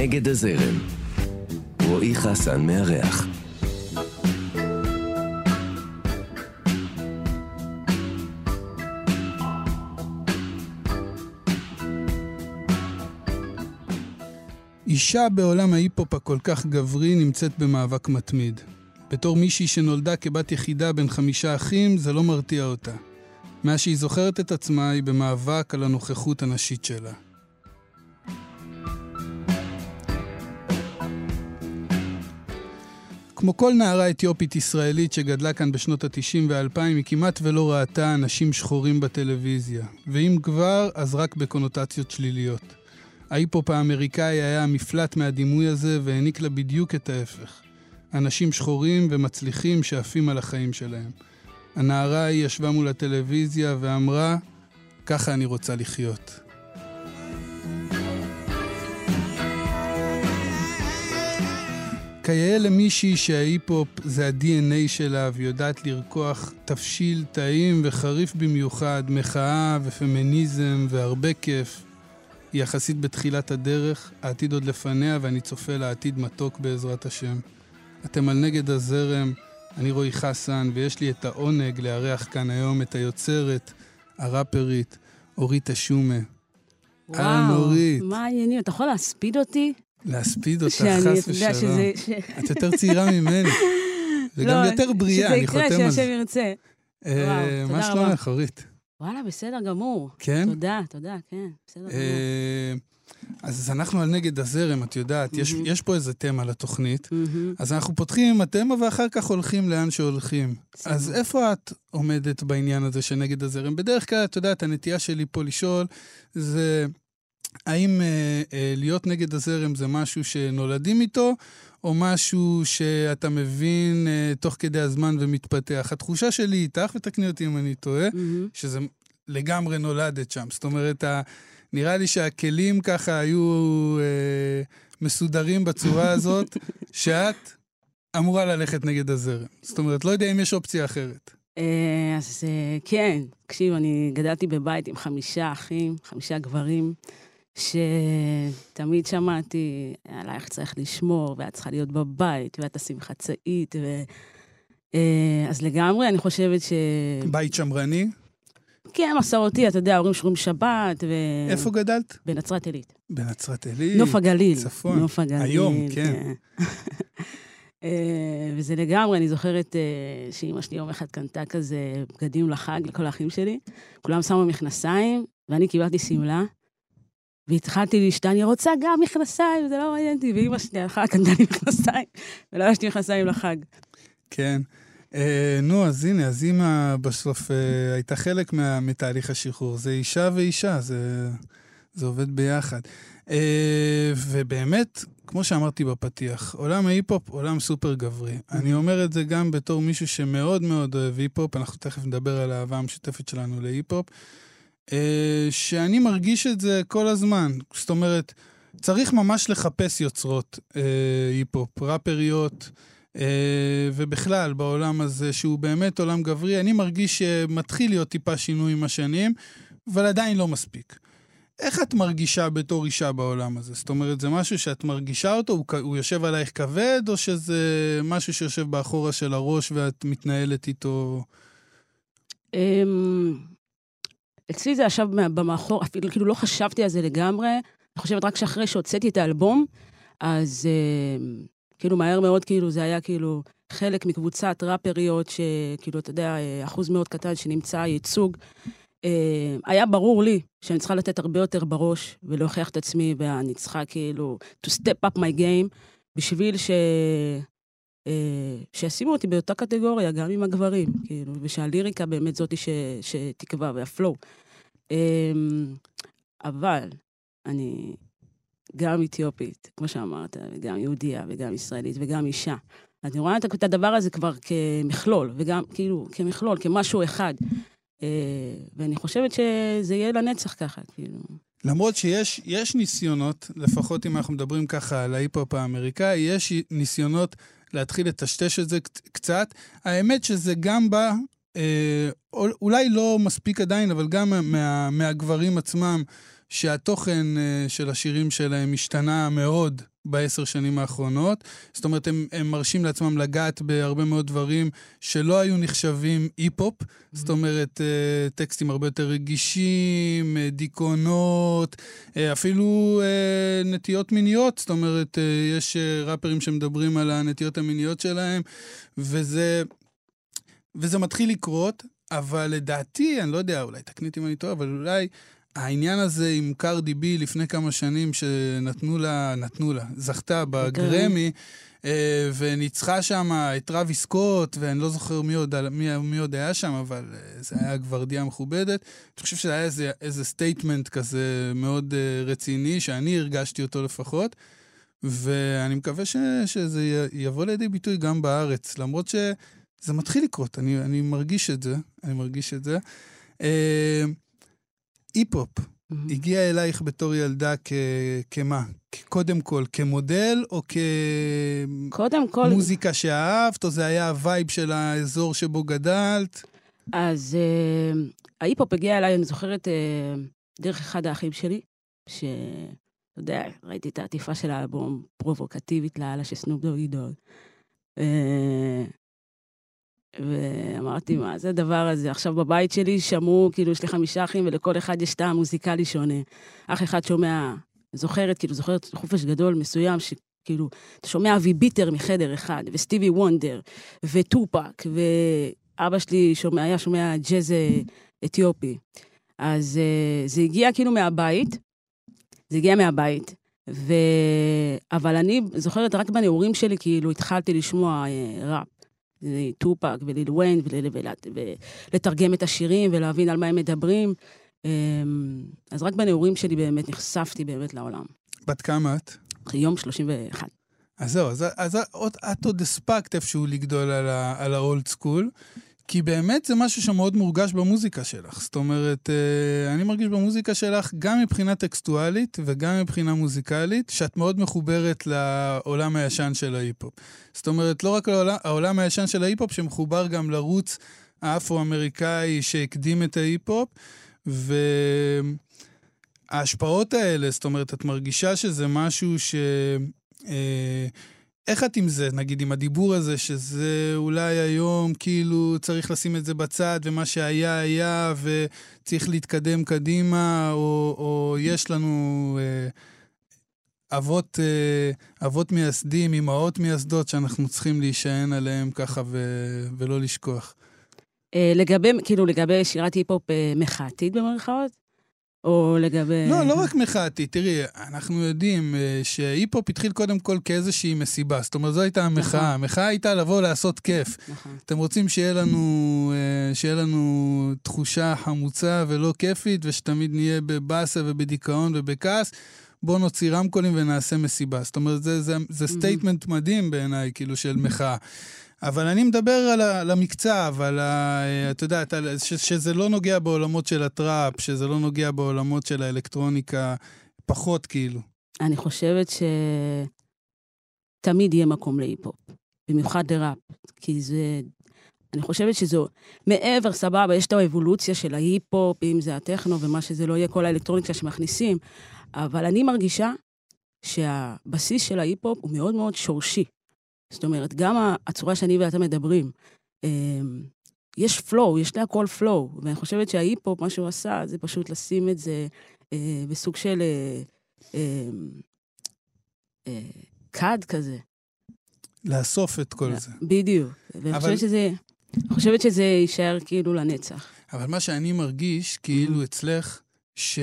נגד הזרם. רועי חסן מארח. אישה בעולם ההיפ-הופ הכל כך גברי נמצאת במאבק מתמיד. בתור מישהי שנולדה כבת יחידה בין חמישה אחים, זה לא מרתיע אותה. מאז שהיא זוכרת את עצמה, היא במאבק על הנוכחות הנשית שלה. כמו כל נערה אתיופית ישראלית שגדלה כאן בשנות ה-90 וה-2000, היא כמעט ולא ראתה אנשים שחורים בטלוויזיה. ואם כבר, אז רק בקונוטציות שליליות. ההיפ-הופ האמריקאי היה המפלט מהדימוי הזה והעניק לה בדיוק את ההפך. אנשים שחורים ומצליחים שעפים על החיים שלהם. הנערה ההיא ישבה מול הטלוויזיה ואמרה, ככה אני רוצה לחיות. כיאה למישהי שההיפ-הופ זה ה-DNA שלה ויודעת לרקוח תבשיל טעים וחריף במיוחד, מחאה ופמיניזם והרבה כיף. היא יחסית בתחילת הדרך, העתיד עוד לפניה ואני צופה לעתיד מתוק בעזרת השם. אתם על נגד הזרם, אני רועי חסן, ויש לי את העונג לארח כאן היום את היוצרת, הראפרית, אורית אשומה. אהלן, אורית. מה העניינים? אתה יכול להספיד אותי? להספיד אותך, חס ושלום. שזה... את יותר צעירה ממני. וגם לא, יותר בריאה, אני חותם על זה. שזה יקרה, שהשם ירצה. אה, מה שלומך, אורית? וואלה, בסדר גמור. כן? תודה, תודה, כן, בסדר גמור. אה, אז אנחנו על נגד הזרם, את יודעת, יש, יש פה איזה תמה לתוכנית, אז אנחנו פותחים עם התמה ואחר כך הולכים לאן שהולכים. אז איפה את עומדת בעניין הזה של נגד הזרם? בדרך כלל, את יודעת, הנטייה שלי פה לשאול זה האם אה, אה, להיות נגד הזרם זה משהו שנולדים איתו, או משהו שאתה מבין אה, תוך כדי הזמן ומתפתח. התחושה שלי איתך, ותקני אותי אם אני טועה, mm-hmm. שזה לגמרי נולדת שם. זאת אומרת, ה, נראה לי שהכלים ככה היו אה, מסודרים בצורה הזאת, שאת אמורה ללכת נגד הזרם. זאת אומרת, לא יודע אם יש אופציה אחרת. אה, אז אה, כן, תקשיב, אני גדלתי בבית עם חמישה אחים, חמישה גברים. שתמיד שמעתי עלייך צריך לשמור, ואת צריכה להיות בבית, ואת תשים חצאית, ו... אה, אז לגמרי, אני חושבת ש... בית שמרני? כן, מסורתי, אתה יודע, ההורים שומרים שבת, ו... איפה גדלת? בנצרת עילית. בנצרת עילית? נוף הגליל. צפון. נוף הגליל. היום, כן. כן. וזה לגמרי, אני זוכרת uh, שאימא שלי יום אחד קנתה כזה בגדים לחג לכל האחים שלי. כולם שמו מכנסיים, ואני קיבלתי שמלה. והתחלתי להשתנה, אני רוצה גם מכנסיים, זה לא מעניין אותי, ואימא שלי הלכה, קנתה לי מכנסיים, ולא יש לי מכנסיים לחג. כן. אה, נו, אז הנה, אז אימא בסוף אה, הייתה חלק מה, מתהליך השחרור. זה אישה ואישה, זה, זה עובד ביחד. אה, ובאמת, כמו שאמרתי בפתיח, עולם ההיפ-הופ, עולם סופר גברי. אני אומר את זה גם בתור מישהו שמאוד מאוד אוהב היפ-הופ, אנחנו תכף נדבר על האהבה המשותפת שלנו להיפ-הופ. אה, שאני מרגיש את זה כל הזמן. זאת אומרת, צריך ממש לחפש יוצרות אה, היפ-הופ, ראפריות, אה, ובכלל בעולם הזה, שהוא באמת עולם גברי, אני מרגיש שמתחיל להיות טיפה שינוי עם השנים, אבל עדיין לא מספיק. איך את מרגישה בתור אישה בעולם הזה? זאת אומרת, זה משהו שאת מרגישה אותו, הוא, הוא יושב עלייך כבד, או שזה משהו שיושב באחורה של הראש ואת מתנהלת איתו? אצלי זה ישב במאחור, אפילו כאילו לא חשבתי על זה לגמרי. אני חושבת רק שאחרי שהוצאתי את האלבום, אז אה, כאילו מהר מאוד, כאילו זה היה כאילו חלק מקבוצת ראפריות, שכאילו, אתה יודע, אה, אחוז מאוד קטן שנמצא ייצוג. אה, היה ברור לי שאני צריכה לתת הרבה יותר בראש ולהוכיח את עצמי, ואני צריכה כאילו to step up my game, בשביל ש... אה, שישימו אותי באותה קטגוריה, גם עם הגברים, כאילו, ושהליריקה באמת זאתי שתקבע, והפלואו. אמ, אבל אני גם אתיופית, כמו שאמרת, וגם יהודייה, וגם ישראלית, וגם אישה. אני רואה את הדבר הזה כבר כמכלול, וגם כאילו, כמכלול, כמשהו אחד. אה, ואני חושבת שזה יהיה לנצח ככה, כאילו. למרות שיש ניסיונות, לפחות אם אנחנו מדברים ככה על ההיפ-הופ האמריקאי, יש ניסיונות להתחיל לטשטש את זה קצת. האמת שזה גם בא אה, אולי לא מספיק עדיין, אבל גם מה, מהגברים עצמם, שהתוכן אה, של השירים שלהם השתנה מאוד בעשר שנים האחרונות. זאת אומרת, הם, הם מרשים לעצמם לגעת בהרבה מאוד דברים שלא היו נחשבים אי-פופ. Mm-hmm. זאת אומרת, אה, טקסטים הרבה יותר רגישים, אה, דיכאונות, אה, אפילו נטיות מיניות. זאת אומרת, יש ראפרים שמדברים על הנטיות המיניות שלהם, וזה, וזה מתחיל לקרות. אבל לדעתי, אני לא יודע, אולי תקני אותי אם אני טועה, אבל אולי העניין הזה עם קרדי בי לפני כמה שנים שנתנו לה, נתנו לה, זכתה בגרמי, אה, וניצחה שם את טראוויס סקוט, ואני לא זוכר מי עוד, מי, מי עוד היה שם, אבל אה, זה היה גוורדיה מכובדת. אני חושב שזה היה איזה, איזה statement כזה מאוד אה, רציני, שאני הרגשתי אותו לפחות, ואני מקווה ש, שזה יבוא לידי ביטוי גם בארץ, למרות שזה מתחיל לקרות, אני, אני מרגיש את זה, אני מרגיש את זה. היפ-הופ mm-hmm. הגיע אלייך בתור ילדה כ... כמה? קודם כל, כמודל או כמוזיקה כל... שאהבת, או זה היה ה vibe של האזור שבו גדלת? אז uh, ההיפ-הופ הגיע אליי, אני זוכרת, uh, דרך אחד האחים שלי, ש... אתה יודע, ראיתי את העטיפה של האלבום פרובוקטיבית לאללה של סנופ דוג. ואמרתי, מה זה הדבר הזה? עכשיו בבית שלי שמעו, כאילו, יש לי חמישה אחים, ולכל אחד יש טעם מוזיקלי שונה. אח אחד שומע, זוכרת, כאילו, זוכרת חופש גדול מסוים, שכאילו, אתה שומע אבי ביטר מחדר אחד, וסטיבי וונדר, וטופק, ואבא שלי שומע, היה שומע ג'אז אתיופי. אז uh, זה הגיע כאילו מהבית, זה הגיע מהבית, ו... אבל אני זוכרת רק בנעורים שלי, כאילו, התחלתי לשמוע uh, ראפ. טופק וליל וויין, ולתרגם את השירים ולהבין על מה הם מדברים. אמ, אז רק בנעורים שלי באמת נחשפתי באמת לעולם. בת כמה את? יום 31. אז זהו, אז, אז את עוד הספקת איפשהו לגדול על האולד סקול. כי באמת זה משהו שמאוד מורגש במוזיקה שלך. זאת אומרת, אה, אני מרגיש במוזיקה שלך גם מבחינה טקסטואלית וגם מבחינה מוזיקלית, שאת מאוד מחוברת לעולם הישן של ההיפ-הופ. זאת אומרת, לא רק לעולם, העולם הישן של ההיפ-הופ, שמחובר גם לרוץ האפרו-אמריקאי שהקדים את ההיפ-הופ, וההשפעות האלה, זאת אומרת, את מרגישה שזה משהו ש... אה, איך את עם זה, נגיד, עם הדיבור הזה, שזה אולי היום כאילו צריך לשים את זה בצד, ומה שהיה היה, וצריך להתקדם קדימה, או, או יש לנו אה, אבות, אה, אבות מייסדים, אמהות מייסדות, שאנחנו צריכים להישען עליהם ככה ו, ולא לשכוח? אה, לגבי, כאילו, לגבי שירת היפ-הופ אה, מחאתית במרכאות? או לגבי... לא, לא רק מחאתי. תראי, אנחנו יודעים אה, שהיפ-הופ התחיל קודם כל כאיזושהי מסיבה. זאת אומרת, זו הייתה המחאה. נכון. המחאה הייתה לבוא לעשות כיף. נכון. אתם רוצים שיהיה לנו, אה, שיהיה לנו תחושה חמוצה ולא כיפית, ושתמיד נהיה בבאסה ובדיכאון ובכעס. בואו נוציא רמקולים ונעשה מסיבה. זאת אומרת, זה, זה, זה statement מדהים בעיניי, כאילו, של מחאה. אבל אני מדבר על, על המקצב, על ה... אתה יודע, ש, שזה לא נוגע בעולמות של הטראפ, שזה לא נוגע בעולמות של האלקטרוניקה, פחות כאילו. אני חושבת שתמיד יהיה מקום להיפ-הופ, במיוחד לראפ, כי זה... אני חושבת שזו, מעבר, סבבה, יש את האבולוציה של ההיפ-הופ, אם זה הטכנו ומה שזה לא יהיה, כל האלקטרוניקה שמכניסים, אבל אני מרגישה שהבסיס של ההיפ-הופ הוא מאוד מאוד שורשי. זאת אומרת, גם הצורה שאני ואתה מדברים, אמ, יש פלואו, יש להכל פלואו, ואני חושבת שההיפ-הופ, מה שהוא עשה, זה פשוט לשים את זה אה, בסוג של אה, אמ, אה, כד כזה. לאסוף את כל זה. בדיוק. ואני אבל... חושבת שזה... אני חושבת שזה יישאר כאילו לנצח. אבל מה שאני מרגיש, כאילו mm-hmm. אצלך, ש...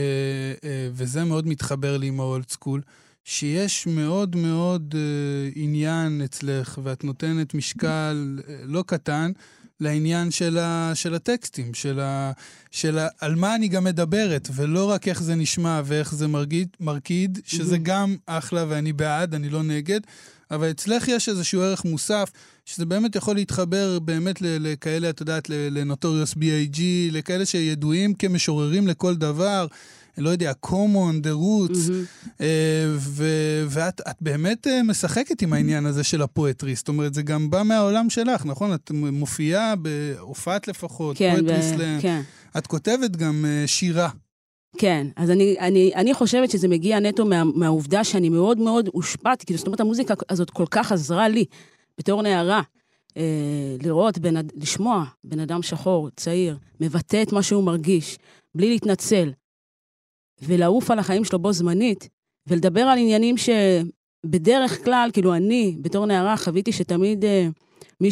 וזה מאוד מתחבר לי עם האולד סקול, שיש מאוד מאוד uh, עניין אצלך, ואת נותנת משקל uh, לא קטן לעניין של, ה, של הטקסטים, של, ה, של ה, על מה אני גם מדברת, ולא רק איך זה נשמע ואיך זה מרגיד, מרקיד, שזה. גם אחלה ואני בעד, אני לא נגד, אבל אצלך יש איזשהו ערך מוסף, שזה באמת יכול להתחבר באמת לכאלה, את יודעת, לנוטוריוס B.I.G., לכאלה שידועים כמשוררים לכל דבר. לא יודע, common, the roots, ו- ואת את באמת אה, משחקת עם העניין הזה של הפואטרי. זאת אומרת, זה גם בא מהעולם שלך, נכון? את מופיעה, בהופעת לפחות, כן, פואטרי סלאם. כן. את כותבת גם אה, שירה. כן, אז אני, אני, אני חושבת שזה מגיע נטו מה, מהעובדה שאני מאוד מאוד הושפעתי, כאילו, זאת אומרת, המוזיקה הזאת כל כך עזרה לי, בתור נערה, אה, לראות, בן, לשמוע בן אדם שחור, צעיר, מבטא את מה שהוא מרגיש, בלי להתנצל, ולעוף על החיים שלו בו זמנית, ולדבר על עניינים שבדרך כלל, כאילו, אני, בתור נערה, חוויתי שתמיד אה, מי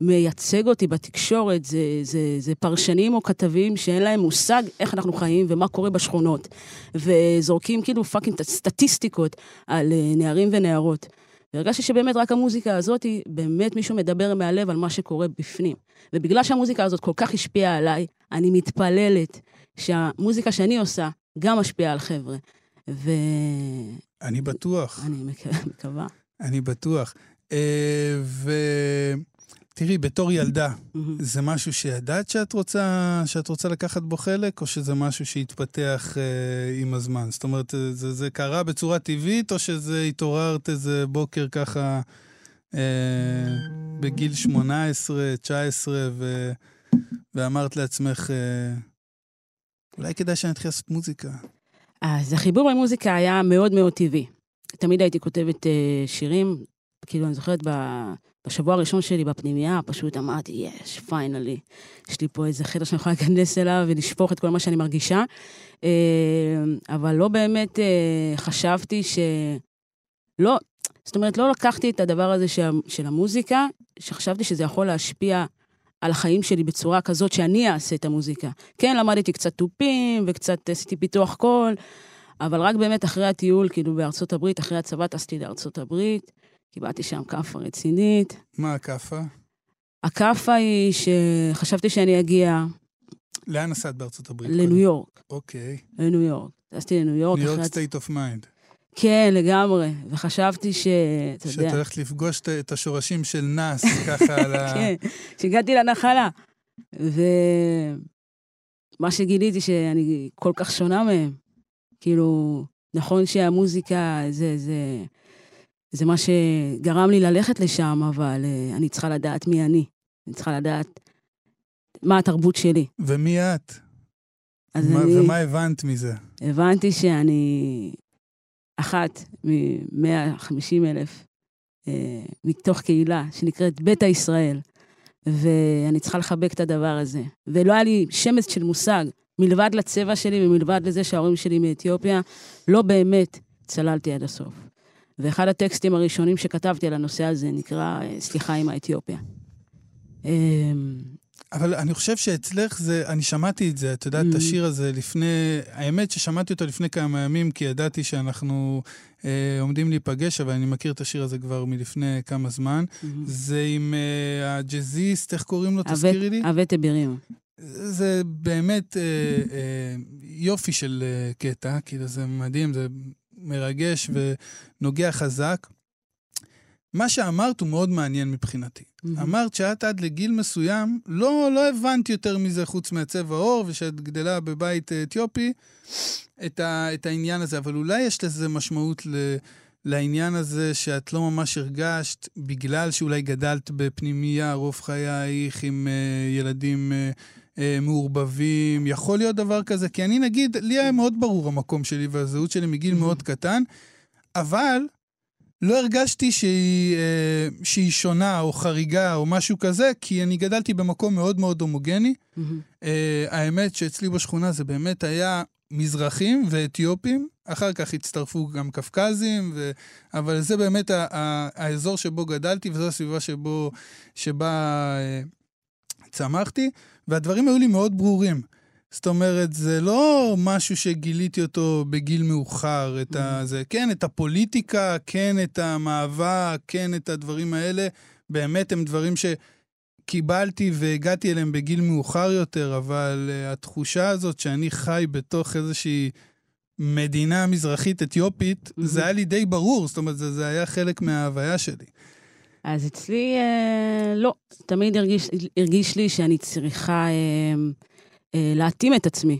שמייצג אותי בתקשורת זה, זה, זה פרשנים או כתבים שאין להם מושג איך אנחנו חיים ומה קורה בשכונות, וזורקים כאילו פאקינג סטטיסטיקות על אה, נערים ונערות. והרגשתי שבאמת רק המוזיקה הזאת, היא באמת מישהו מדבר מהלב על מה שקורה בפנים. ובגלל שהמוזיקה הזאת כל כך השפיעה עליי, אני מתפללת שהמוזיקה שאני עושה גם משפיעה על חבר'ה. ואני אני בטוח. מק- מקווה. אני בטוח. אה, ותראי, בתור ילדה. זה משהו שידעת שאת רוצה, שאת רוצה לקחת בו חלק, או שזה משהו שהתפתח אה, עם הזמן? זאת אומרת, אה, זה, זה קרה בצורה טבעית, או שזה התעוררת איזה בוקר ככה אה, בגיל 18, 19, ו, ואמרת לעצמך, אה, אולי כדאי שאני אתחיל לעשות מוזיקה. אז החיבור למוזיקה היה מאוד מאוד טבעי. תמיד הייתי כותבת אה, שירים, כאילו, אני זוכרת בשבוע הראשון שלי בפנימייה, פשוט אמרתי, יש, פיינלי. יש לי פה איזה חדר שאני יכולה להיכנס אליו ולשפוך את כל מה שאני מרגישה. אה, אבל לא באמת אה, חשבתי ש... לא, זאת אומרת, לא לקחתי את הדבר הזה של, של המוזיקה, שחשבתי שזה יכול להשפיע על החיים שלי בצורה כזאת שאני אעשה את המוזיקה. כן, למדתי קצת תופים וקצת עשיתי פיתוח קול, אבל רק באמת אחרי הטיול, כאילו בארצות הברית, אחרי הצבא טסתי לארצות הברית, קיבלתי שם כאפה רצינית. מה הכאפה? הכאפה היא שחשבתי שאני אגיע לאן נסעת בארצות הברית? לניו? יורק, אוקיי. לניו יורק. טסתי לניו יורק. New York state of mind. כן, לגמרי. וחשבתי ש... אתה שאת יודע, הולכת לפגוש את- השורשים של נאס, ככה על ה... כן, שהגעתי לנחלה. ומה שגיליתי שאני כל כך שונה מהם. כאילו, נכון שהמוזיקה זה, זה, זה מה שגרם לי ללכת לשם, אבל uh, אני צריכה לדעת מי אני. אני צריכה לדעת מה התרבות שלי. ומי את? אז מה- אני ומה הבנת מזה? הבנתי שאני אחת מ-150 אלף אה, מתוך קהילה שנקראת ביתא ישראל, ואני צריכה לחבק את הדבר הזה. ולא היה לי שמץ של מושג, מלבד לצבע שלי ומלבד לזה שההורים שלי מאתיופיה, לא באמת צללתי עד הסוף. ואחד הטקסטים הראשונים שכתבתי על הנושא הזה נקרא אה, סליחה עם האתיופיה. אבל אני חושב שאצלך זה, אני שמעתי את זה, את יודעת, את Mm. השיר הזה לפני, האמת ששמעתי אותו לפני כמה ימים, כי ידעתי שאנחנו אה, עומדים להיפגש, אבל אני מכיר את השיר הזה כבר מלפני כמה זמן. זה עם אה, הג'אזיסט, איך קוראים לו? תזכירי לי. אבט אבירים. זה באמת אה, אה, יופי של אה, קטע, כאילו זה מדהים, זה מרגש ונוגע חזק. מה שאמרת הוא מאוד מעניין מבחינתי. אמרת שאת עד לגיל מסוים, לא, לא הבנת יותר מזה חוץ מהצבע עור, ושאת גדלה בבית אה, אתיופי, את, ה, את העניין הזה. אבל אולי יש לזה משמעות ל, לעניין הזה שאת לא ממש הרגשת, בגלל שאולי גדלת בפנימייה רוב חייך עם אה, ילדים אה, אה, מעורבבים. יכול להיות דבר כזה? כי אני, נגיד, לי היה מאוד ברור המקום שלי והזהות שלי מגיל מאוד קטן, אבל לא הרגשתי שהיא, אה, שהיא שונה או חריגה או משהו כזה, כי אני גדלתי במקום מאוד מאוד הומוגני. אה, האמת שאצלי בשכונה זה באמת היה מזרחים ואתיופים, אחר כך הצטרפו גם קפקזים, ו... אבל זה באמת ה- ה- האזור שבו גדלתי וזו הסביבה שבו, שבה אה, צמחתי, והדברים היו לי מאוד ברורים. זאת אומרת, זה לא משהו שגיליתי אותו בגיל מאוחר, את ה... זה, כן, את הפוליטיקה, כן, את המאבק, כן, את הדברים האלה, באמת הם דברים שקיבלתי והגעתי אליהם בגיל מאוחר יותר, אבל uh, התחושה הזאת שאני חי בתוך איזושהי מדינה מזרחית אתיופית, מהמם. זה היה לי די ברור, זאת אומרת, זה, זה היה חלק מההוויה שלי. אז אצלי, אה, לא. תמיד הרגיש, הרגיש לי שאני צריכה אה, להתאים את עצמי.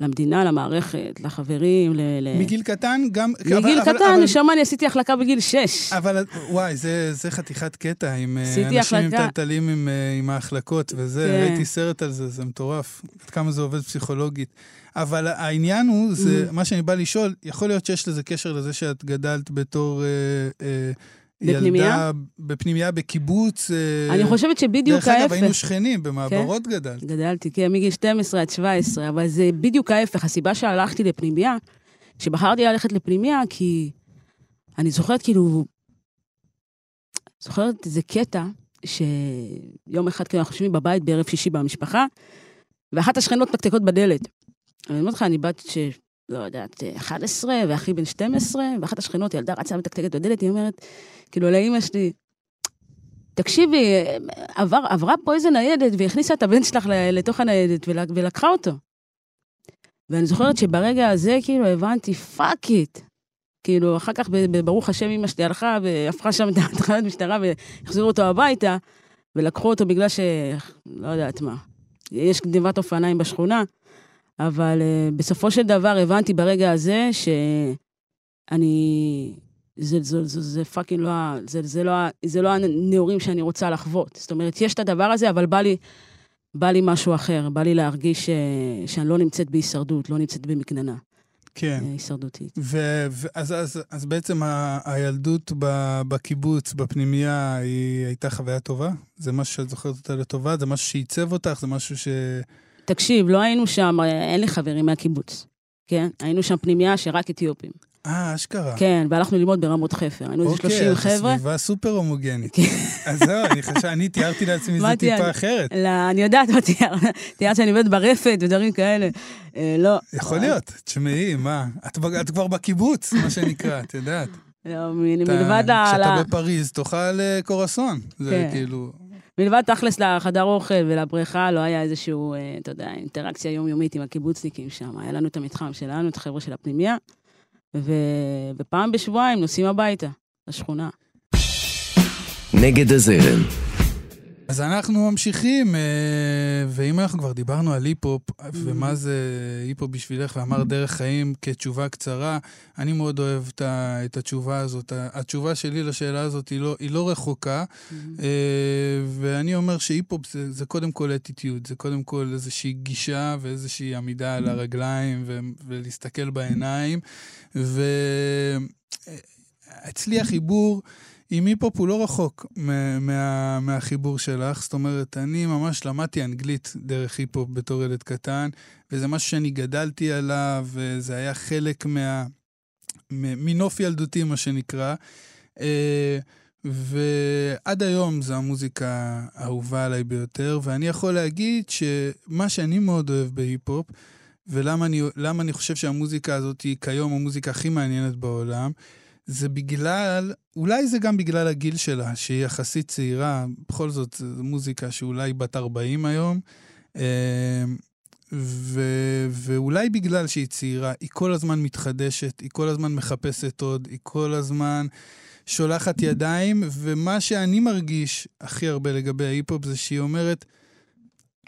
למדינה, למערכת, לחברים, ל... מגיל קטן גם... מגיל אבל- קטן, נשמה, אני עשיתי החלקה בגיל 6. אבל וואי, זה, זה חתיכת קטע עם אה, אנשים עם החלקה. טלטלים עם, אה, עם ההחלקות וזה, כן. ראיתי סרט על זה, זה מטורף, עד כמה זה עובד פסיכולוגית. אבל העניין הוא, זה Mm. מה שאני בא לשאול, יכול להיות שיש לזה קשר לזה שאת גדלת בתור... אה, אה, בפנימייה? ילדה בפנימייה, בקיבוץ. אה, אני חושבת שבדיוק דרך אגב, ההפך. היינו שכנים, במעברות גדלת. גדלתי, כן, מגיל 12 עד 17, אבל זה בדיוק ההפך. הסיבה שהלכתי לפנימייה, שבחרתי ללכת לפנימייה, כי אני זוכרת כאילו, זוכרת איזה קטע, שיום אחד כאילו אנחנו יושבים בבית בערב שישי במשפחה, ואחת השכנות מתקתקות בדלת. אני אומרת לך, אני בת ש... לא יודעת, 11, ואחי בן 12, ואחת השכנות, ילדה רצה ומתקתקת בדלת, היא אומרת, כאילו, לאימא שלי, תקשיבי, עבר, עברה פה איזה ניידת והכניסה את הבן שלך לתוך הניידת ול- ולקחה אותו. ואני זוכרת שברגע הזה, כאילו, הבנתי, fuck it. כאילו, אחר כך, ברוך השם, אמא שלי הלכה והפכה שם את התחנת משטרה והחזירו אותו הביתה, ולקחו אותו בגלל ש... לא יודעת מה. יש גנבת אופניים בשכונה, אבל uh, בסופו של דבר הבנתי ברגע הזה שאני... זה, זה, זה, זה פאקינג לא, ה- זה, זה, לא, זה לא הנעורים שאני רוצה לחוות. זאת אומרת, יש את הדבר הזה, אבל בא לי, בא לי משהו אחר. בא לי להרגיש ש, שאני לא נמצאת בהישרדות, לא נמצאת במקננה כן. אה, הישרדותית. ו- ו- אז, אז, אז בעצם ה- הילדות ב- בקיבוץ, בפנימייה, היא הייתה חוויה טובה? זה משהו שאת זוכרת אותה לטובה? זה משהו שעיצב אותך? זה משהו ש... תקשיב, לא היינו שם, אה, אין לי חברים מהקיבוץ, כן? היינו שם פנימייה שרק אתיופים. אה, אשכרה. כן, והלכנו ללמוד ברמות חפר. היינו איזה 30 אוקיי, חבר'ה. סביבה סופר הומוגנית. כן. אז זהו, אני חושב, אני תיארתי לעצמי מה זה טיפה? אחרת. לא, אני יודעת מה תיארת, תיארת שאני עובדת ברפת ודברים כאלה. אה, לא. יכול להיות, תשמעי, מה? את כבר בקיבוץ, מה שנקרא, את יודעת. לא, מלבד ה... כשאתה בפריז, תאכל אה, קורסון. זה כן. כאילו... מלבד תכלס לחדר אוכל ולבריכה, לא היה איזשהו, אה, אתה יודע, אינטראקציה יומיומית עם הקיבוצניקים שם. היה לנו את המתחם שלנו, את החבר'ה של הפנימייה, ו... ופעם בשבועיים נוסעים הביתה, לשכונה. נגד הזרם, אז אנחנו ממשיכים, אה, ואם אנחנו כבר דיברנו על היפ-הופ, ומה זה היפ-הופ בשבילך, ואמר דרך חיים כתשובה קצרה, אני מאוד אוהב את התשובה הזאת. התשובה שלי לשאלה הזאת היא לא, היא לא רחוקה, אה, ואני אומר שהיפ-הופ זה, זה קודם כל אטיטיוד, זה קודם כל איזושהי גישה ואיזושהי עמידה על הרגליים ו- ולהסתכל בעיניים. ואצלי החיבור עם היפ-הופ הוא לא רחוק מה, מה, מהחיבור שלך. זאת אומרת, אני ממש למדתי אנגלית דרך היפ-הופ בתור ילד קטן, וזה משהו שאני גדלתי עליו, וזה היה חלק מה... מנוף ילדותי, מה שנקרא. אה, ועד היום זו המוזיקה האהובה עליי ביותר, ואני יכול להגיד שמה שאני מאוד אוהב בהיפ-הופ, ולמה אני, אני חושב שהמוזיקה הזאת היא כיום המוזיקה הכי מעניינת בעולם, זה בגלל, אולי זה גם בגלל הגיל שלה, שהיא יחסית צעירה, בכל זאת זו מוזיקה שאולי בת 40 היום, אה, ו, ואולי בגלל שהיא צעירה, היא כל הזמן מתחדשת, היא כל הזמן מחפשת עוד, היא כל הזמן שולחת ידיים, ומה שאני מרגיש הכי הרבה לגבי ההיפ-הופ זה שהיא אומרת,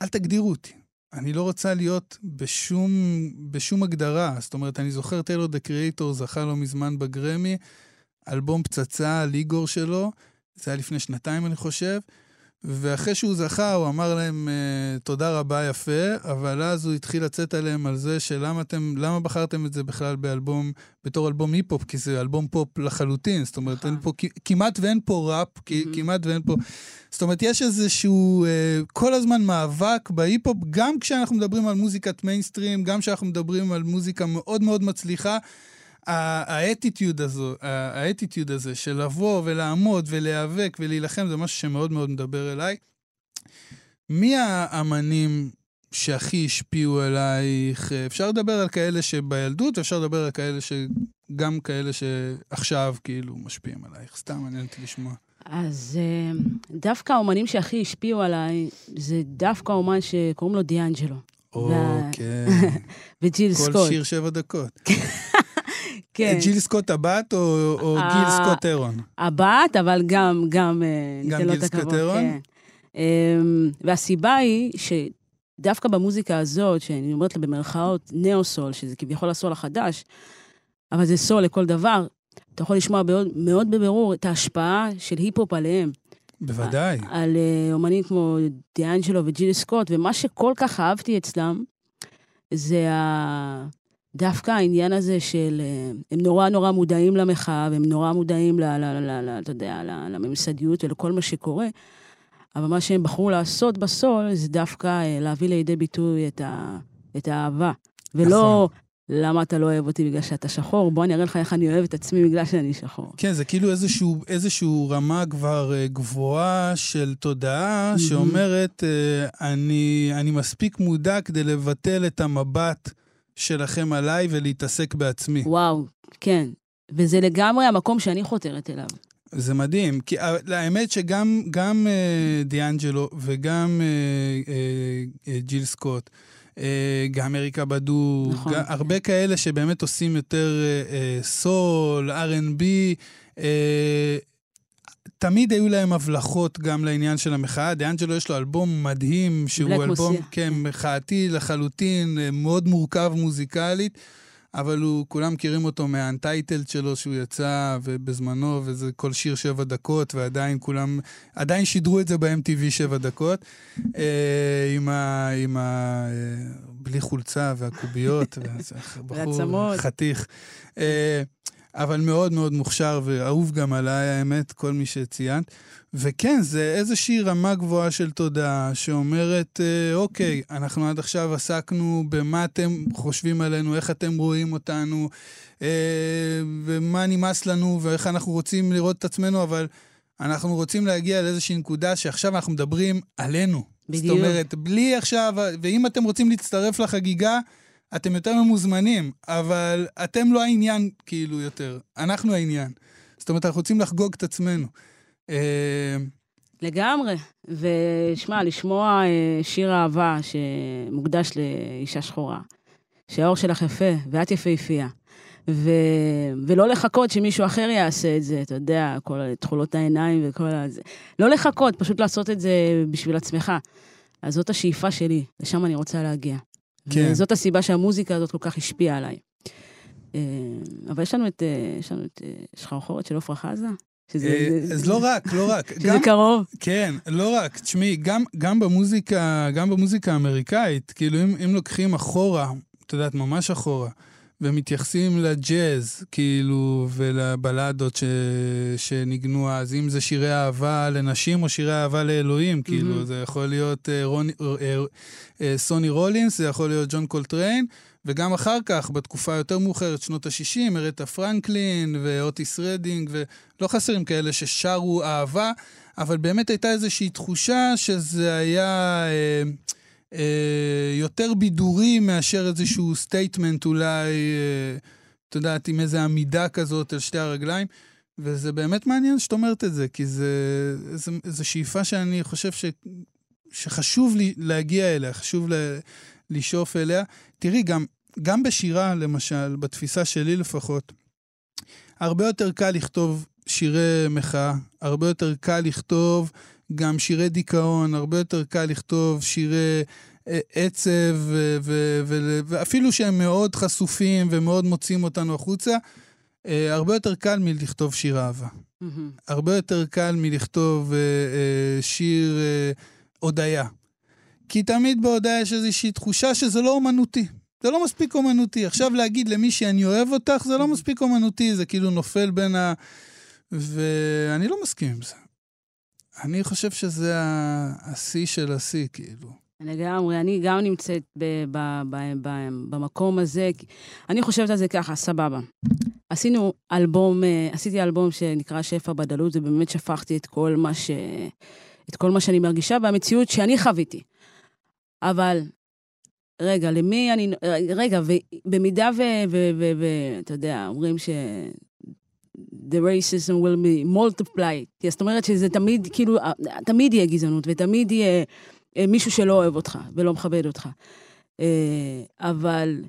אל תגדירו אותי. אני לא רוצה להיות בשום, בשום הגדרה. זאת אומרת, אני זוכר טיילור דה קריאייטור זכה לא מזמן בגרמי, אלבום פצצה על איגור שלו, זה היה לפני שנתיים אני חושב, ואחרי שהוא זכה הוא אמר להם אה, תודה רבה יפה, אבל אז הוא התחיל לצאת עליהם על זה שלמה אתם, למה בחרתם את זה בכלל באלבום, בתור אלבום היפ-הופ, כי זה אלבום פופ לחלוטין, זאת אומרת, אין פה, כמעט ואין פה ראפ, מהמם. כמעט ואין פה... זאת אומרת, יש איזשהו אה, כל הזמן מאבק בהיפ-הופ, גם כשאנחנו מדברים על מוזיקת מיינסטרים, גם כשאנחנו מדברים על מוזיקה מאוד מאוד מצליחה. האטיטיוד הזו, האטיטיוד הזה של לבוא ולעמוד ולהיאבק ולהילחם, זה משהו שמאוד מאוד מדבר אליי. מי האמנים שהכי השפיעו עלייך? אפשר לדבר על כאלה שבילדות, ואפשר לדבר על כאלה שגם כאלה שעכשיו כאילו משפיעים עלייך. סתם מעניין אותי לשמוע. אז אה, דווקא האומנים שהכי השפיעו עליי, זה דווקא אומן שקוראים לו דיאנג'לו. אוקיי. וג'יל סקוט. שיר שבע דקות. כן. ג'יל סקוט הבת או או אה, גיל סקוט הרון? הבת, אבל גם, גם, אה, גם גיל הכבוד, סקוט הרון? כן. אמ, והסיבה היא דווקא במוזיקה הזאת, שאני אומרת לה במרכאות neo-soul, שזה כביכול ה soul החדש, אבל זה soul לכל דבר, אתה יכול לשמוע מאוד, מאוד בבירור את ההשפעה של היפ-הופ עליהם. בוודאי. על, על uh, אומנים כמו דיאנג'לו וג'ילי סקוט, ומה שכל כך אהבתי אצלם, זה ה... דווקא העניין הזה של... אה, הם נורא נורא מודעים למחאה, והם נורא מודעים, ל, ל, ל, ל, אתה יודע, לממסדיות ולכל מה שקורה, אבל מה שהם בחרו לעשות בסול, זה דווקא אה, להביא לידי ביטוי את, ה, את האהבה. ולא, נכון. למה אתה לא אוהב אותי בגלל שאתה שחור? בוא אני אראה לך איך אני אוהב את עצמי בגלל שאני שחור. כן, זה כאילו איזשהו, איזשהו רמה כבר אה, גבוהה של תודעה. שאומרת, אני, אני מספיק מודע כדי לבטל את המבט. שלכם עליי ולהתעסק בעצמי. וואו, כן. וזה לגמרי המקום שאני חותרת אליו. זה מדהים, כי האמת שגם גם, uh, דיאנג'לו וגם uh, uh, ג'יל סקוט, uh, גם אריקה בדו, נכון. גם, הרבה כאלה שבאמת עושים יותר סול, R&B, uh, תמיד היו להם הבלחות גם לעניין של המחאה. דיאנג'לו יש לו אלבום מדהים, שהוא אלבום, כן, מחאתי לחלוטין, מאוד מורכב מוזיקלית, אבל הוא, כולם מכירים אותו מהאנטייטלד שלו שהוא יצא בזמנו, וזה כל שיר שבע דקות, ועדיין כולם, עדיין שידרו את זה ב-MTV שבע דקות, אה, עם ה... עם ה אה, בלי חולצה והקוביות, בחור חתיך. אבל מאוד מאוד מוכשר ואהוב גם עליי, האמת, כל מי שציינת. וכן, זה איזושהי רמה גבוהה של תודעה שאומרת, אה, אוקיי, אנחנו עד עכשיו עסקנו במה אתם חושבים עלינו, איך אתם רואים אותנו, אה, ומה נמאס לנו, ואיך אנחנו רוצים לראות את עצמנו, אבל אנחנו רוצים להגיע לאיזושהי נקודה שעכשיו אנחנו מדברים עלינו. בדיוק. זאת אומרת, בלי עכשיו, ואם אתם רוצים להצטרף לחגיגה, אתם יותר ממוזמנים, אבל אתם לא העניין, כאילו, יותר. אנחנו העניין. זאת אומרת, אנחנו רוצים לחגוג את עצמנו. אה, לגמרי. ושמע, לשמוע אה, שיר אהבה שמוקדש לאישה שחורה, שהאור שלך יפה, ואת יפהפייה. ו... ולא לחכות שמישהו אחר יעשה את זה, אתה יודע, כל תכולות העיניים וכל ה... לא לחכות, פשוט לעשות את זה בשביל עצמך. אז זאת השאיפה שלי, לשם אני רוצה להגיע. כן. וזאת הסיבה שהמוזיקה הזאת כל כך השפיעה עליי. אה, אבל יש לנו את, אה, יש לנו את אה, שחרחורת של עפרה חזה. שזה, אז לא רק, לא רק. שזה גם, קרוב. כן, לא רק. תשמעי, גם, גם במוזיקה, גם במוזיקה האמריקאית, כאילו, אם, אם לוקחים אחורה, את יודעת, ממש אחורה, ומתייחסים לג'אז, כאילו, ולבלדות ש... שניגנו אז, אם זה שירי אהבה לנשים או שירי אהבה לאלוהים, כאילו, mm-hmm. זה יכול להיות uh, רוני, uh, uh, סוני רולינס, זה יכול להיות ג'ון קולטריין, וגם אחר כך, בתקופה יותר מאוחרת, שנות ה-60, ארית'ה פרנקלין ואוטיס רדינג, ולא חסרים כאלה ששרו אהבה, אבל באמת הייתה איזושהי תחושה שזה היה... Uh, אה, יותר בידורי מאשר איזשהו statement אולי, אה, את יודעת, עם איזו עמידה כזאת על שתי הרגליים. וזה באמת מעניין שאת אומרת את זה, כי איזו שאיפה שאני חושב ש, שחשוב לי להגיע אליה, חשוב ל, לשאוף אליה. תראי, גם, גם בשירה, למשל, בתפיסה שלי לפחות, הרבה יותר קל לכתוב שירי מחאה, הרבה יותר קל לכתוב גם שירי דיכאון, הרבה יותר קל לכתוב שירי אה, עצב, ואפילו שהם מאוד חשופים ומאוד מוצאים אותנו החוצה, אה, הרבה יותר קל מלכתוב שיר אהבה. Mm-hmm. הרבה יותר קל מלכתוב אה, שיר הודיה. כי תמיד בהודיה יש איזושהי תחושה שזה לא אומנותי. זה לא מספיק אומנותי. עכשיו להגיד למי שאני אוהב אותך, זה לא מספיק אומנותי, זה כאילו נופל בין ה... ואני לא מסכים עם זה. אני חושב שזה השיא של השיא, כאילו. לגמרי, אני גם נמצאת ב, ב, ב, ב, במקום הזה. אני חושבת על זה ככה, סבבה. עשינו אלבום, אה, עשיתי אלבום שנקרא שפע בדלות, ובאמת שפכתי את כל מה ש... את כל מה שאני מרגישה והמציאות שאני חוויתי. אבל, רגע, למי אני... רגע, ובמידה ו... ואתה יודע, אומרים ש... the racism will be multiplied. זאת אומרת שזה תמיד, כאילו, תמיד יהיה גזענות ותמיד יהיה אה, מישהו שלא אוהב אותך ולא מכבד אותך. אה, אבל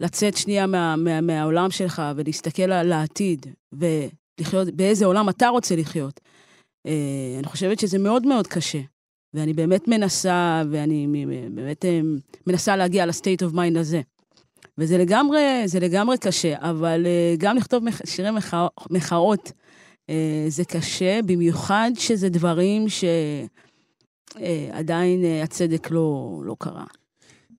לצאת שנייה מה, מה, מהעולם שלך ולהסתכל על העתיד ולחיות, באיזה עולם אתה רוצה לחיות, אה, אני חושבת שזה מאוד מאוד קשה. ואני באמת מנסה, ואני באמת אה, מנסה להגיע ל state of mind הזה. וזה לגמרי, זה לגמרי קשה, אבל אה, גם לכתוב שירי מחאות אה, זה קשה, במיוחד שזה דברים שעדיין הצדק לא, לא קרה.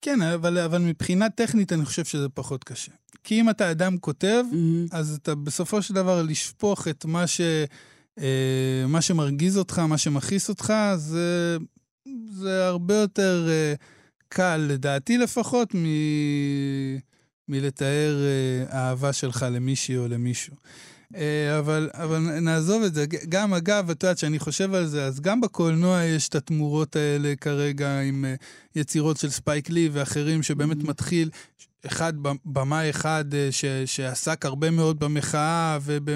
כן, אבל, אבל מבחינה טכנית אני חושב שזה פחות קשה. כי אם אתה אדם כותב, mm-hmm. אז אתה בסופו של דבר לשפוך את מה, ש, אה, מה שמרגיז אותך, מה שמכעיס אותך, זה, זה הרבה יותר אה, קל, לדעתי לפחות, מ, מלתאר אה, אהבה שלך למישהי או למישהו. אה, אבל, אבל נעזוב את זה. גם, אגב, את יודעת, שאני חושב על זה, אז גם בקולנוע יש את התמורות האלה כרגע עם אה, יצירות של ספייק לי ואחרים, שבאמת mm-hmm. מתחיל, אחד, במאי אחד ש, שעסק הרבה מאוד במחאה וב,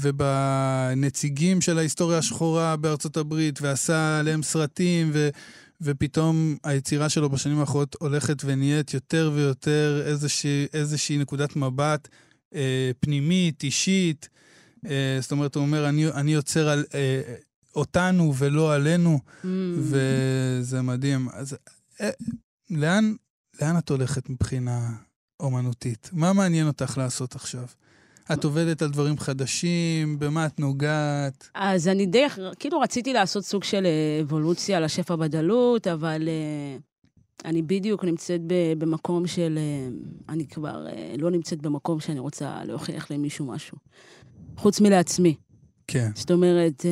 ובנציגים של ההיסטוריה השחורה בארצות הברית, ועשה עליהם סרטים, ו... ופתאום היצירה שלו בשנים האחרונות הולכת ונהיית יותר ויותר איזושהי, איזושהי נקודת מבט אה, פנימית, אישית. אה, זאת אומרת, הוא אומר, אני, אני יוצר על אה, אותנו ולא עלינו, mm. וזה מדהים. אז אה, לאן, לאן את הולכת מבחינה אומנותית? מה מעניין אותך לעשות עכשיו? את עובדת על דברים חדשים? במה את נוגעת? אז אני די, כאילו רציתי לעשות סוג של אבולוציה לשפע בדלות, אבל uh, אני בדיוק נמצאת במקום של... אה, אני כבר אה, לא נמצאת במקום שאני רוצה להוכיח למישהו משהו. חוץ מלעצמי. כן. זאת אומרת, אה,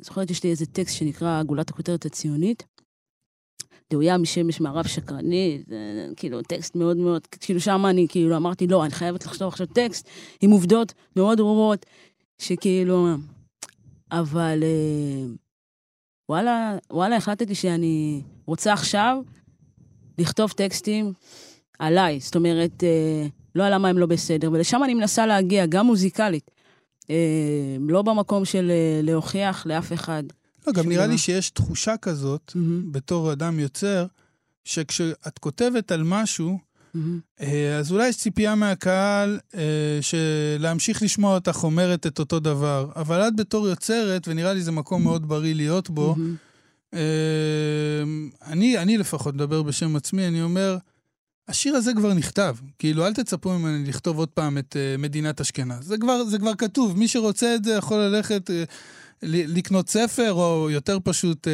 זוכרת, יש לי איזה טקסט שנקרא גולת הכותרת הציונית. דאויה משמש מערב שקרני, זה כאילו טקסט מאוד מאוד, כאילו שם אני כאילו אמרתי, לא, אני חייבת לכתוב עכשיו טקסט עם עובדות מאוד ברורות, שכאילו, אבל וואלה, וואלה, החלטתי שאני רוצה עכשיו לכתוב טקסטים עליי, זאת אומרת, אה, לא על למה הם לא בסדר, ולשם אני מנסה להגיע, גם מוזיקלית. אה, לא במקום של אה, להוכיח לאף אחד. לא, גם נראה. לי שיש תחושה כזאת. בתור אדם יוצר, שכשאת כותבת על משהו, mm-hmm. אז אולי יש ציפייה מהקהל להמשיך לשמוע אותך אומרת את אותו דבר, אבל את בתור יוצרת, ונראה לי זה מקום מאוד בריא להיות בו. אמ, אני, אני לפחות מדבר בשם עצמי, אני אומר, השיר הזה כבר נכתב. כאילו, אל תצפו ממני לכתוב עוד פעם את uh, מדינת אשכנז. זה כבר, זה כבר כתוב. מי שרוצה את זה יכול ללכת uh, לקנות ספר, או יותר פשוט uh,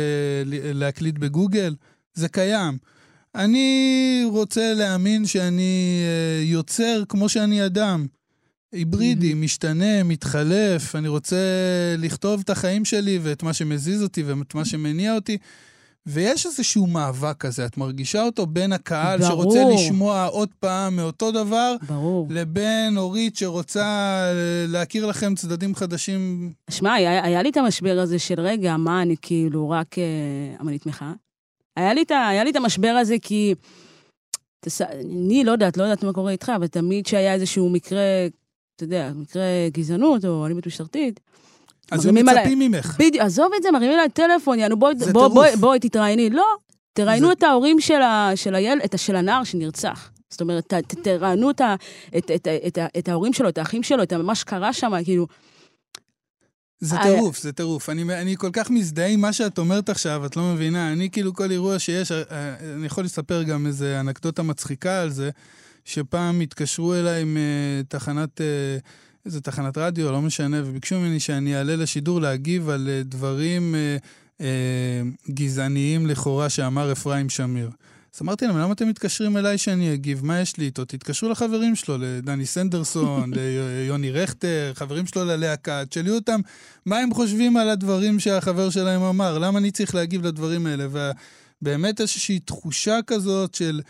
להקליט בגוגל. זה קיים. אני רוצה להאמין שאני uh, יוצר כמו שאני אדם. היברידי, mm-hmm. משתנה, מתחלף, אני רוצה לכתוב את החיים שלי ואת מה שמזיז אותי ואת מה שמניע אותי. ויש איזשהו מאבק כזה, את מרגישה אותו בין הקהל ברור. שרוצה לשמוע עוד פעם מאותו דבר, ברור. לבין אורית שרוצה להכיר לכם צדדים חדשים? שמע, היה, היה לי את המשבר הזה של רגע, מה, אני כאילו רק אמנית אה, מחאה? היה היה לי את המשבר הזה כי... תס... אני לא יודעת, לא יודעת מה קורה איתך, אבל תמיד כשהיה איזשהו מקרה אתה יודע, מקרה גזענות או אלימות משטרתית. אז הם מצפים ממך. בדיוק, עזוב את זה, מרימים אליי טלפון, יענו, בואי בוא, בוא, בוא, תתראייני. לא, תראיינו זה... את ההורים של, ה, של הילד, את, של הנער שנרצח. זאת אומרת, ת, תראיינו את, את, את, את, את ההורים שלו, את האחים שלו, את מה שקרה שם, כאילו... זה טירוף, זה טירוף. אני, אני כל כך מזדהה עם מה שאת אומרת עכשיו, את לא מבינה. אני כאילו כל אירוע שיש, אה, אה, אני יכול לספר גם איזה אנקדוטה מצחיקה על זה. שפעם התקשרו אליי מתחנת, אה, איזה תחנת רדיו, לא משנה, וביקשו ממני שאני אעלה לשידור להגיב על אה, דברים אה, אה, גזעניים לכאורה שאמר אפרים שמיר. אז אמרתי להם, למה אתם מתקשרים אליי שאני אגיב? מה יש לי איתו? תתקשרו לחברים שלו, לדני סנדרסון, ליוני רכטר, חברים שלו ללהקה, תשאלו אותם מה הם חושבים על הדברים שהחבר שלהם אמר, למה אני צריך להגיב לדברים האלה? ובאמת איזושהי תחושה כזאת של...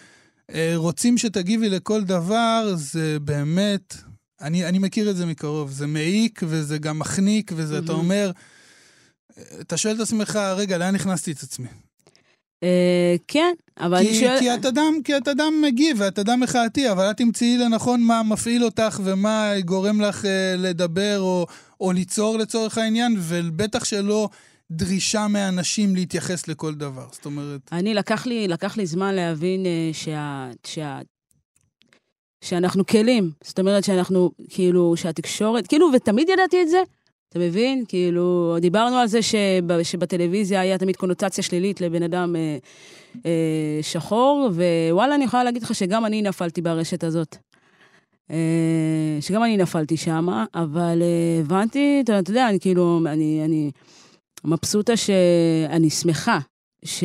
אה, רוצים שתגיבי לכל דבר, זה באמת, אני, אני מכיר את זה מקרוב, זה מעיק וזה גם מחניק, וזה, mm-hmm. אתה אומר, אתה שואל את עצמך, רגע, לאן הכנסתי את עצמי? אה, כן, אבל אני שואל... כי את אדם, כי את אדם מגיב ואת אדם מחאתי, אבל את תמצאי לנכון מה מפעיל אותך ומה גורם לך אה, לדבר או, או ליצור לצורך העניין, ובטח שלא דרישה מאנשים להתייחס לכל דבר. זאת אומרת... אני, לקח לי, לקח לי זמן להבין uh, שה, שה, שאנחנו כלים. זאת אומרת שאנחנו, כאילו, שהתקשורת, כאילו, ותמיד ידעתי את זה, אתה מבין? כאילו, דיברנו על זה שב, שבטלוויזיה היה תמיד קונוטציה שלילית לבן אדם אה, אה, שחור, ווואלה, אני יכולה להגיד לך שגם אני נפלתי ברשת הזאת. אה, שגם אני נפלתי שם, אבל אה, הבנתי, אתה, אתה יודע, אני כאילו, אני, אני מבסוטה שאני שמחה ש,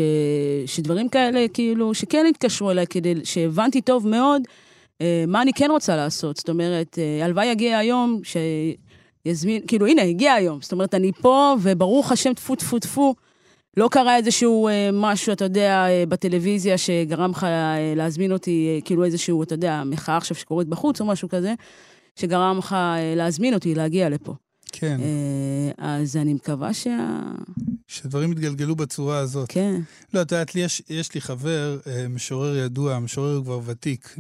שדברים כאלה, כאילו, שכן התקשרו אליי, כדי שהבנתי טוב מאוד מה אני כן רוצה לעשות. זאת אומרת, אה, הלוואי יגיע היום שיזמין, כאילו, הנה, הגיע היום. זאת אומרת, אני פה, וברוך השם, טפו טפו טפו. לא קרה איזשהו אה, משהו, אתה יודע, אה, בטלוויזיה שגרם לך אה, להזמין אותי, אה, כאילו איזשהו, אתה יודע, מחאה עכשיו שקורית בחוץ או משהו כזה, שגרם לך אה, להזמין אותי להגיע לפה. כן, אה, אז אני מקווה שה... שדברים יתגלגלו בצורה הזאת. כן. לא, את יודעת, יש, יש לי חבר, אה, משורר ידוע, משורר כבר ותיק,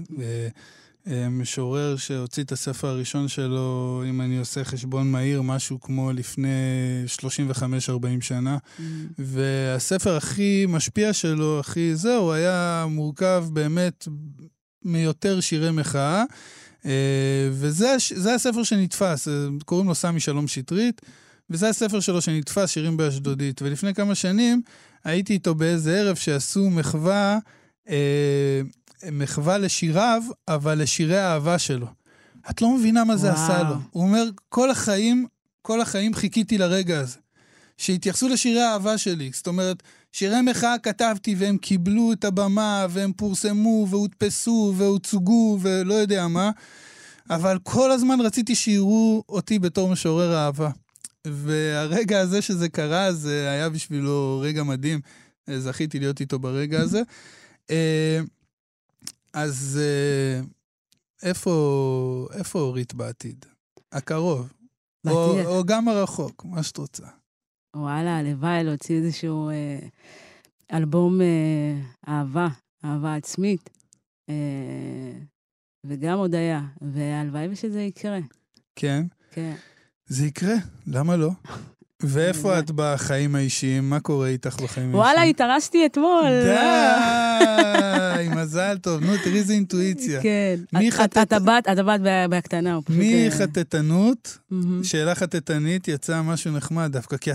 אה, משורר שהוציא את הספר הראשון שלו, אם אני עושה חשבון מהיר, משהו כמו לפני 35-40 שנה. והספר הכי משפיע שלו, הכי זהו, היה מורכב באמת מיותר שירי מחאה. אה, וזה הספר שנתפס, אה, קוראים לו סמי שלום שטרית, וזה הספר שלו שנתפס, שירים באשדודית. ולפני כמה שנים הייתי איתו באיזה ערב שעשו מחווה, אה, מחווה לשיריו, אבל לשירי האהבה שלו. את לא מבינה מה זה וואו. עשה לו. הוא אומר, כל החיים, כל החיים חיכיתי לרגע הזה. שהתייחסו לשירי האהבה שלי. זאת אומרת, שירי מחאה כתבתי והם קיבלו את הבמה, והם פורסמו, והודפסו, והוצגו, ולא יודע מה, אבל כל הזמן רציתי שיראו אותי בתור משורר אהבה. והרגע הזה שזה קרה, זה היה בשבילו רגע מדהים. זכיתי להיות איתו ברגע הזה. אה, אז אה, איפה, איפה אורית בעתיד? הקרוב. או. או גם הרחוק, מה שאת רוצה. וואלה, הלוואי להוציא איזשהו אה, אלבום אה, אהבה, אהבה עצמית, אה, וגם הודיה, והלוואי ושזה יקרה. כן, כן. זה יקרה, למה לא? ואיפה יודע. את בחיים האישיים? מה קורה איתך בחיים האישיים? וואלה, התארסתי אתמול. די, מזל טוב. נו, תראי איזה אינטואיציה. כן. את- הבת, את הבת בה- בהקטנה. אה, מחטטנות, מהמם. שאלה חטטנית, יצא משהו נחמד דווקא, כי,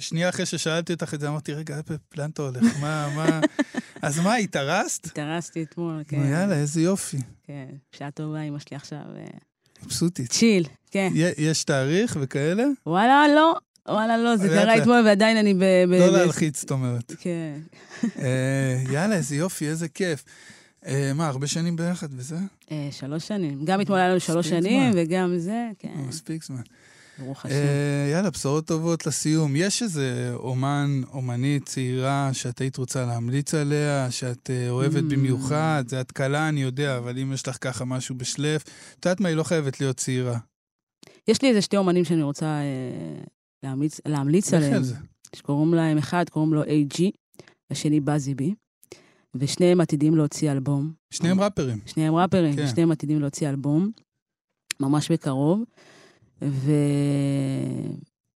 שנייה אחרי ששאלתי אותך את זה, אמרתי, רגע, לאן אתה הולך? מה, מה... אז מה, התארסת? התארסתי אתמול, כן. נו, יאללה, איזה יופי. כן, בשעה טובה, אמא שלי עכשיו. אה, מבסוטית. צ'יל, כן. יש תאריך וכאלה? וואלה, לא. וואלה, לא, זה קרה. אתמול ועדיין אני ב... לא להלחיץ, זאת אומרת. כן. אה, יאללה, איזה יופי, איזה כיף. אה, מה, הרבה שנים ביחד וזה? אה, שלוש שנים. גם אתמול היה לנו שלוש שנים. וגם זה, כן. מספיק זמן. ברוך השם. יאללה, בשורות טובות לסיום. יש איזה אומן, אומנית צעירה שאת היית רוצה להמליץ עליה, שאת אוהבת Mm. במיוחד? זה את קלה, אני יודע, אבל אם יש לך ככה משהו בשלף, את יודעת מה, היא לא חייבת להיות צעירה. יש לי איזה שתי אומנים שאני רוצה אה, להמליץ- להמליץ עליהם. שקוראים להם, אחד קוראים לו AG, השני בזי בי, ושניהם עתידים להוציא אלבום. שניהם ראפרים. שניהם ראפרים, כן. שניהם עתידים להוציא אלבום, ממש בקרוב,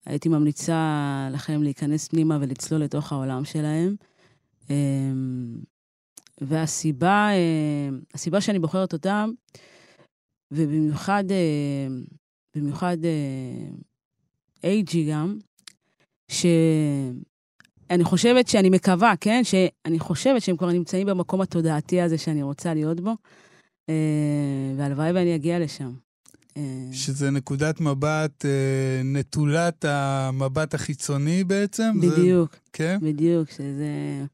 והייתי ממליצה לכם להיכנס פנימה ולצלול לתוך העולם שלהם. אמ, והסיבה, אה, הסיבה שאני בוחרת אותם, ובמיוחד, אה, במיוחד אייג'י גם, שאני חושבת שאני מקווה, כן? שאני חושבת שהם כבר נמצאים במקום התודעתי הזה שאני רוצה להיות בו, אה, והלוואי ואני אגיע לשם. אה, שזה נקודת מבט אה, נטולת המבט החיצוני בעצם? זה- בדיוק, כן? בדיוק, שזה...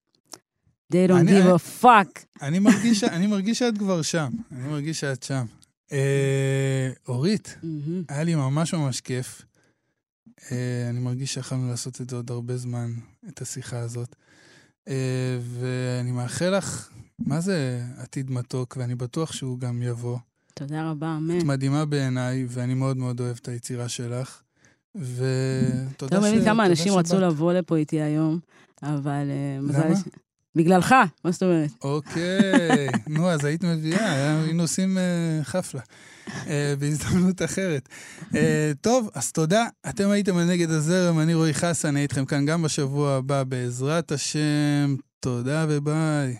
They don't אני- give a fuck. אני מרגיש, אני מרגיש שאת כבר שם. אני מרגיש שאת שם. אה, אורית, מהמם. היה לי ממש ממש כיף. אה, אני מרגיש שיכולנו לעשות את זה עוד הרבה זמן, את השיחה הזאת. אה, ואני מאחל לך, מה זה עתיד מתוק, ואני בטוח שהוא גם יבוא. תודה רבה, אמן. את מדהימה בעיניי, ואני מאוד מאוד אוהב את היצירה שלך. ותודה אתה ש... מבין כמה אנשים רצו שבאת. לבוא לפה איתי היום, אבל אה, מזל... למה? בגללך, מה זאת אומרת? אוקיי, נו, אז היית מביאה, היינו עושים חפלה. אה, בהזדמנות אחרת. אה, טוב, אז תודה. אתם הייתם על נגד הזרם, אני רועי חסן, הייתי איתכם כאן גם בשבוע הבא, בעזרת השם. תודה וביי.